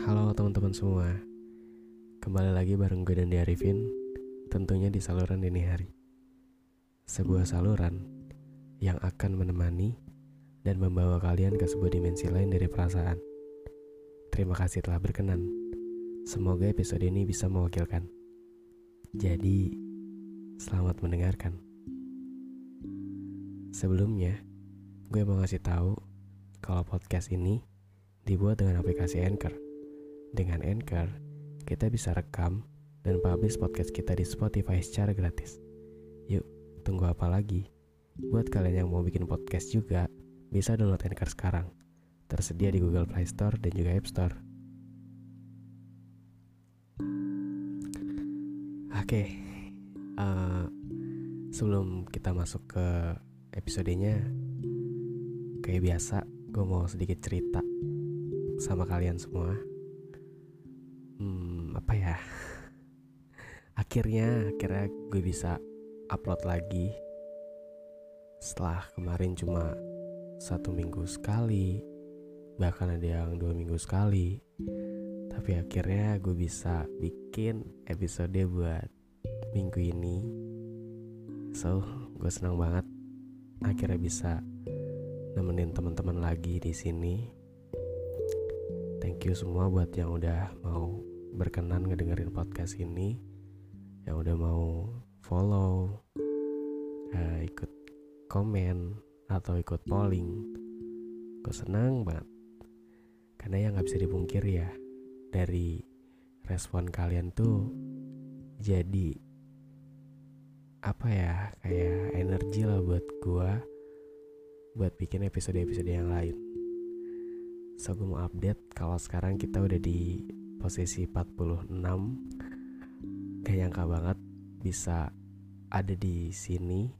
Halo teman-teman semua. Kembali lagi bareng gue dan Arifin Tentunya di saluran dini hari. Sebuah saluran Yang akan menemani Dan membawa kalian ke sebuah dimensi lain dari perasaan. Terima kasih telah berkenan. Semoga episode ini bisa mewakilkan. Jadi Selamat mendengarkan. Sebelumnya Gue mau ngasih tahu Kalau podcast ini dibuat dengan aplikasi Anchor. Dengan Anchor, kita bisa rekam dan publish podcast kita di Spotify secara gratis. Yuk, tunggu apa lagi? Buat kalian yang mau bikin podcast juga, bisa download Anchor sekarang. Tersedia di Google Play Store dan juga App Store. Oke, uh, sebelum kita masuk ke episodenya, kayak biasa, gue mau sedikit cerita sama kalian semua. Hmm, apa ya? Akhirnya, akhirnya gue bisa upload lagi. Setelah kemarin cuma satu minggu sekali, bahkan ada yang dua minggu sekali. Tapi akhirnya gue bisa bikin episode buat minggu ini. So, gue senang banget akhirnya bisa nemenin teman-teman lagi di sini thank you semua buat yang udah mau berkenan ngedengerin podcast ini yang udah mau follow uh, ikut komen atau ikut polling gue senang banget. Karena yang nggak bisa dipungkir ya dari respon kalian tuh jadi apa ya kayak energi lah buat gue buat bikin episode-episode yang lain. So mau update kalau sekarang kita udah di posisi 46 Gak nyangka banget bisa ada di sini.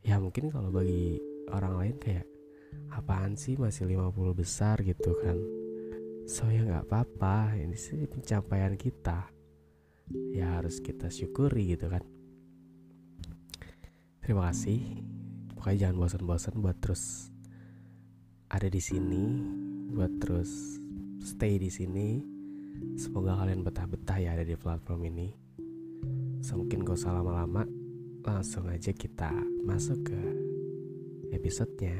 Ya mungkin kalau bagi orang lain kayak Apaan sih masih 50 besar? gitu kan. So ya gak apa-apa Ini sih pencapaian kita. Ya harus kita syukuri gitu kan. Terima kasih. Pokoknya jangan bosan-bosan buat terus ada di sini buat terus stay di sini. Semoga kalian betah-betah ya ada di platform ini. So, mungkin gak usah lama-lama, langsung aja kita masuk ke episodenya.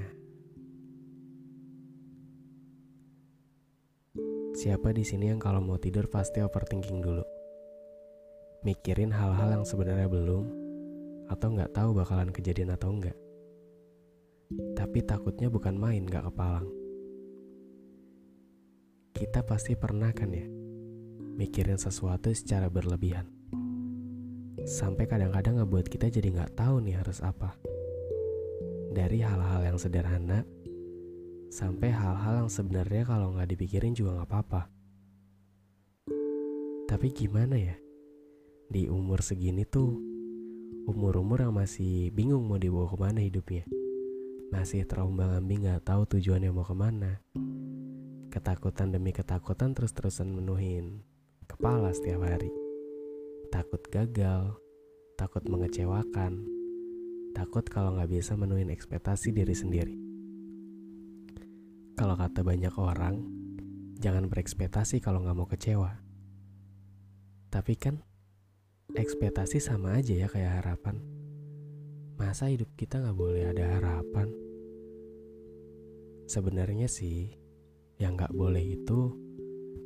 Siapa di sini yang kalau mau tidur pasti overthinking dulu? Mikirin hal-hal yang sebenarnya belum atau nggak tahu bakalan kejadian atau enggak. Tapi takutnya bukan main gak kepalang. Kita pasti pernah kan ya mikirin sesuatu secara berlebihan. Sampai kadang-kadang ngebuat kita jadi gak tahu nih harus apa. Dari hal-hal yang sederhana sampai hal-hal yang sebenarnya kalau nggak dipikirin juga nggak apa-apa. Tapi gimana ya? Di umur segini tuh, umur-umur yang masih bingung mau dibawa ke mana hidupnya masih terombang ambing gak tahu tujuannya mau ke mana. Ketakutan demi ketakutan terus-terusan menuhin kepala setiap hari. Takut gagal, takut mengecewakan, takut kalau gak bisa menuhin ekspektasi diri sendiri. Kalau kata banyak orang, jangan berekspektasi kalau gak mau kecewa. Tapi kan, ekspektasi sama aja ya kayak harapan. Masa hidup kita gak boleh ada harapan? Sebenarnya sih, yang gak boleh itu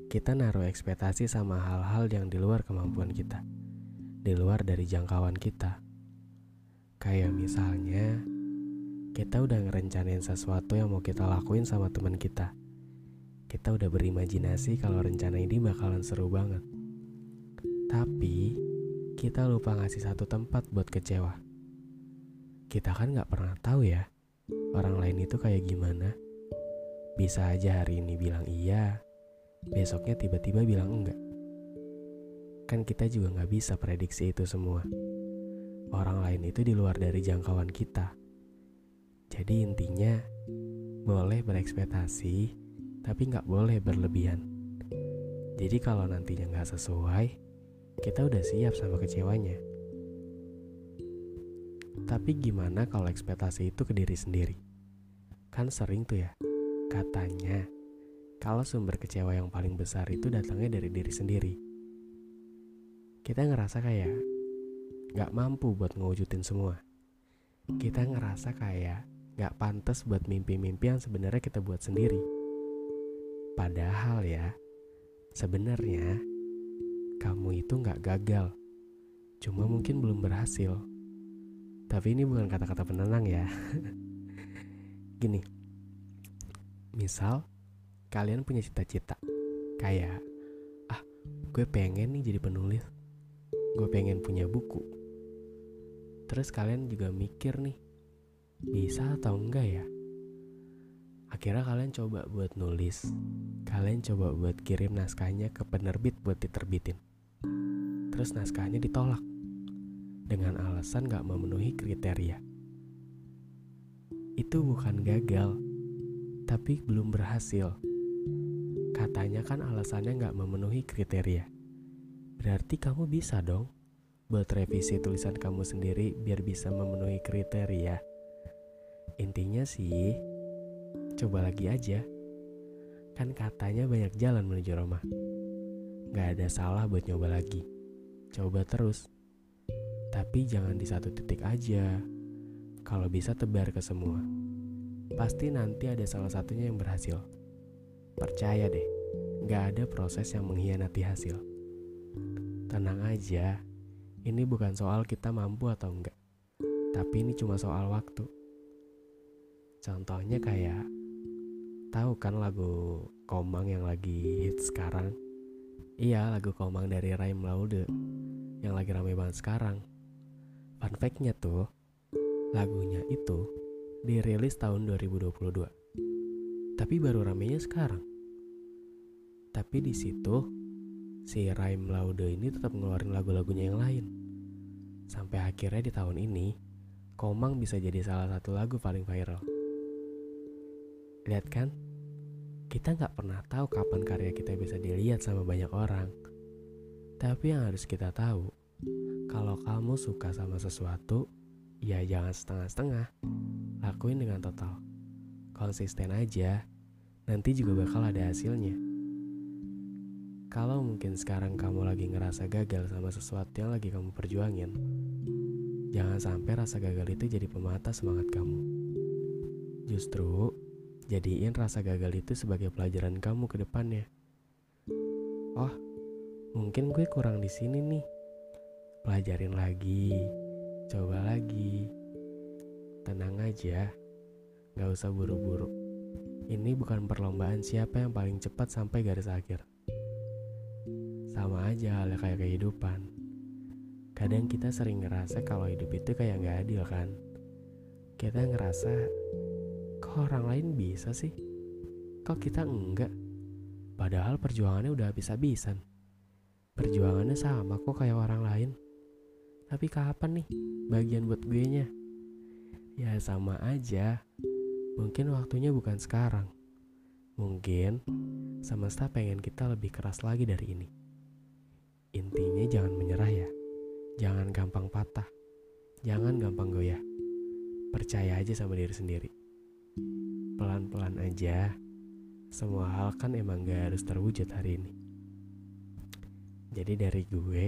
kita naruh ekspektasi sama hal-hal yang di luar kemampuan kita, di luar dari jangkauan kita. Kayak misalnya, kita udah ngerencanain sesuatu yang mau kita lakuin sama teman kita. Kita udah berimajinasi kalau rencana ini bakalan seru banget. Tapi, kita lupa ngasih satu tempat buat kecewa. Kita kan gak pernah tahu ya, orang lain itu kayak gimana. Bisa aja hari ini bilang iya, besoknya tiba-tiba bilang enggak. Kan kita juga nggak bisa prediksi itu semua. Orang lain itu di luar dari jangkauan kita. Jadi intinya, boleh berekspektasi, tapi nggak boleh berlebihan. Jadi kalau nantinya nggak sesuai, kita udah siap sama kecewanya. Tapi gimana kalau ekspektasi itu ke diri sendiri? Kan sering tuh ya, Katanya, kalau sumber kecewa yang paling besar itu datangnya dari diri sendiri. Kita ngerasa kayak gak mampu buat ngewujudin semua. Kita ngerasa kayak gak pantas buat mimpi-mimpi yang sebenarnya kita buat sendiri. Padahal ya, sebenarnya kamu itu gak gagal. Cuma mungkin belum berhasil. Tapi ini bukan kata-kata penenang ya. Gini, misal kalian punya cita-cita kayak ah gue pengen nih jadi penulis. Gue pengen punya buku. Terus kalian juga mikir nih bisa atau enggak ya? Akhirnya kalian coba buat nulis. Kalian coba buat kirim naskahnya ke penerbit buat diterbitin. Terus naskahnya ditolak dengan alasan gak memenuhi kriteria. Itu bukan gagal tapi belum berhasil Katanya kan alasannya nggak memenuhi kriteria. Berarti kamu bisa dong buat revisi tulisan kamu sendiri biar bisa memenuhi kriteria. Intinya sih, coba lagi aja. Kan katanya banyak jalan menuju Roma. Gak ada salah buat nyoba lagi. Coba terus. Tapi jangan di satu titik aja. Kalau bisa tebar ke semua. Pasti nanti ada salah satunya yang berhasil. Percaya deh, gak ada proses yang mengkhianati hasil. Tenang aja, ini bukan soal kita mampu atau enggak, tapi ini cuma soal waktu. Contohnya kayak, tahu kan lagu Komang yang lagi hit sekarang? Iya, lagu Komang dari Raim Laude yang lagi rame banget sekarang. Fun fact-nya tuh, lagunya itu dirilis tahun 2022 tapi baru ramenya sekarang. Tapi di situ si Raim Laude ini tetap ngeluarin lagu-lagunya yang lain. Sampai akhirnya di tahun ini, Komang bisa jadi salah satu lagu paling viral. Lihat kan? Kita nggak pernah tahu kapan karya kita bisa dilihat sama banyak orang. Tapi yang harus kita tahu, kalau kamu suka sama sesuatu, ya jangan setengah-setengah. Lakuin dengan total konsisten aja, nanti juga bakal ada hasilnya. Kalau mungkin sekarang kamu lagi ngerasa gagal sama sesuatu yang lagi kamu perjuangin, jangan sampai rasa gagal itu jadi pemata semangat kamu. Justru, jadiin rasa gagal itu sebagai pelajaran kamu ke depannya. Oh, mungkin gue kurang di sini nih. Pelajarin lagi, coba lagi. Tenang aja. Gak usah buru-buru. Ini bukan perlombaan siapa yang paling cepat sampai garis akhir. Sama aja halnya kayak kehidupan. Kadang kita sering ngerasa kalau hidup itu kayak gak adil kan. Kita ngerasa, kok orang lain bisa sih? Kok kita enggak? Padahal perjuangannya udah habis-habisan. Perjuangannya sama kok kayak orang lain. Tapi kapan nih bagian buat gue nya? Ya sama aja. Mungkin waktunya bukan sekarang. Mungkin semesta pengen kita lebih keras lagi dari ini. Intinya jangan menyerah ya. Jangan gampang patah. Jangan gampang goyah. Percaya aja sama diri sendiri. Pelan-pelan aja. Semua hal kan emang gak harus terwujud hari ini. Jadi dari gue,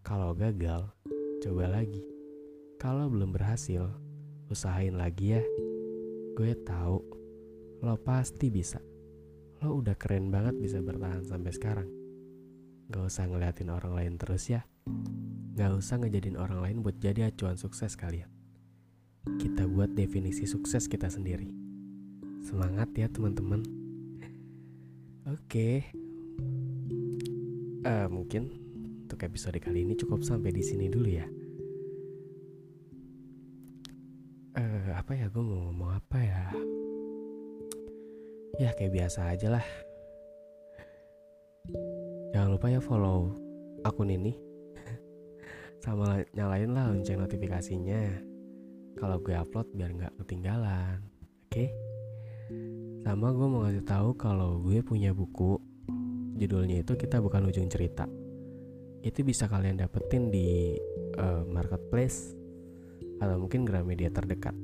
kalau gagal, coba lagi. Kalau belum berhasil, usahain lagi ya. Gue tahu lo pasti bisa. Lo udah keren banget bisa bertahan sampai sekarang. Gak usah ngeliatin orang lain terus ya. Gak usah ngejadiin orang lain buat jadi acuan sukses kalian. Kita buat definisi sukses kita sendiri. Semangat ya teman-teman. Oke. Uh, mungkin untuk episode kali ini cukup sampai di sini dulu ya. uh, apa ya? Gue mau ngomong apa ya? Ya kayak biasa aja lah. Jangan lupa ya follow akun ini. Sama nyalain lah lonceng notifikasinya. Kalau gue upload biar nggak ketinggalan oke? Okay? sama gue mau ngasih tahu kalau gue punya buku. Judulnya itu kita bukan ujung cerita itu bisa kalian dapetin di uh, marketplace atau mungkin Gramedia terdekat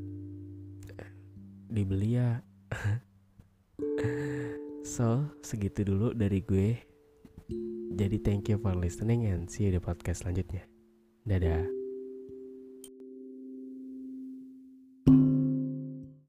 dibeli ya So, segitu dulu dari gue. Jadi thank you for listening and see you di podcast selanjutnya. Dadah.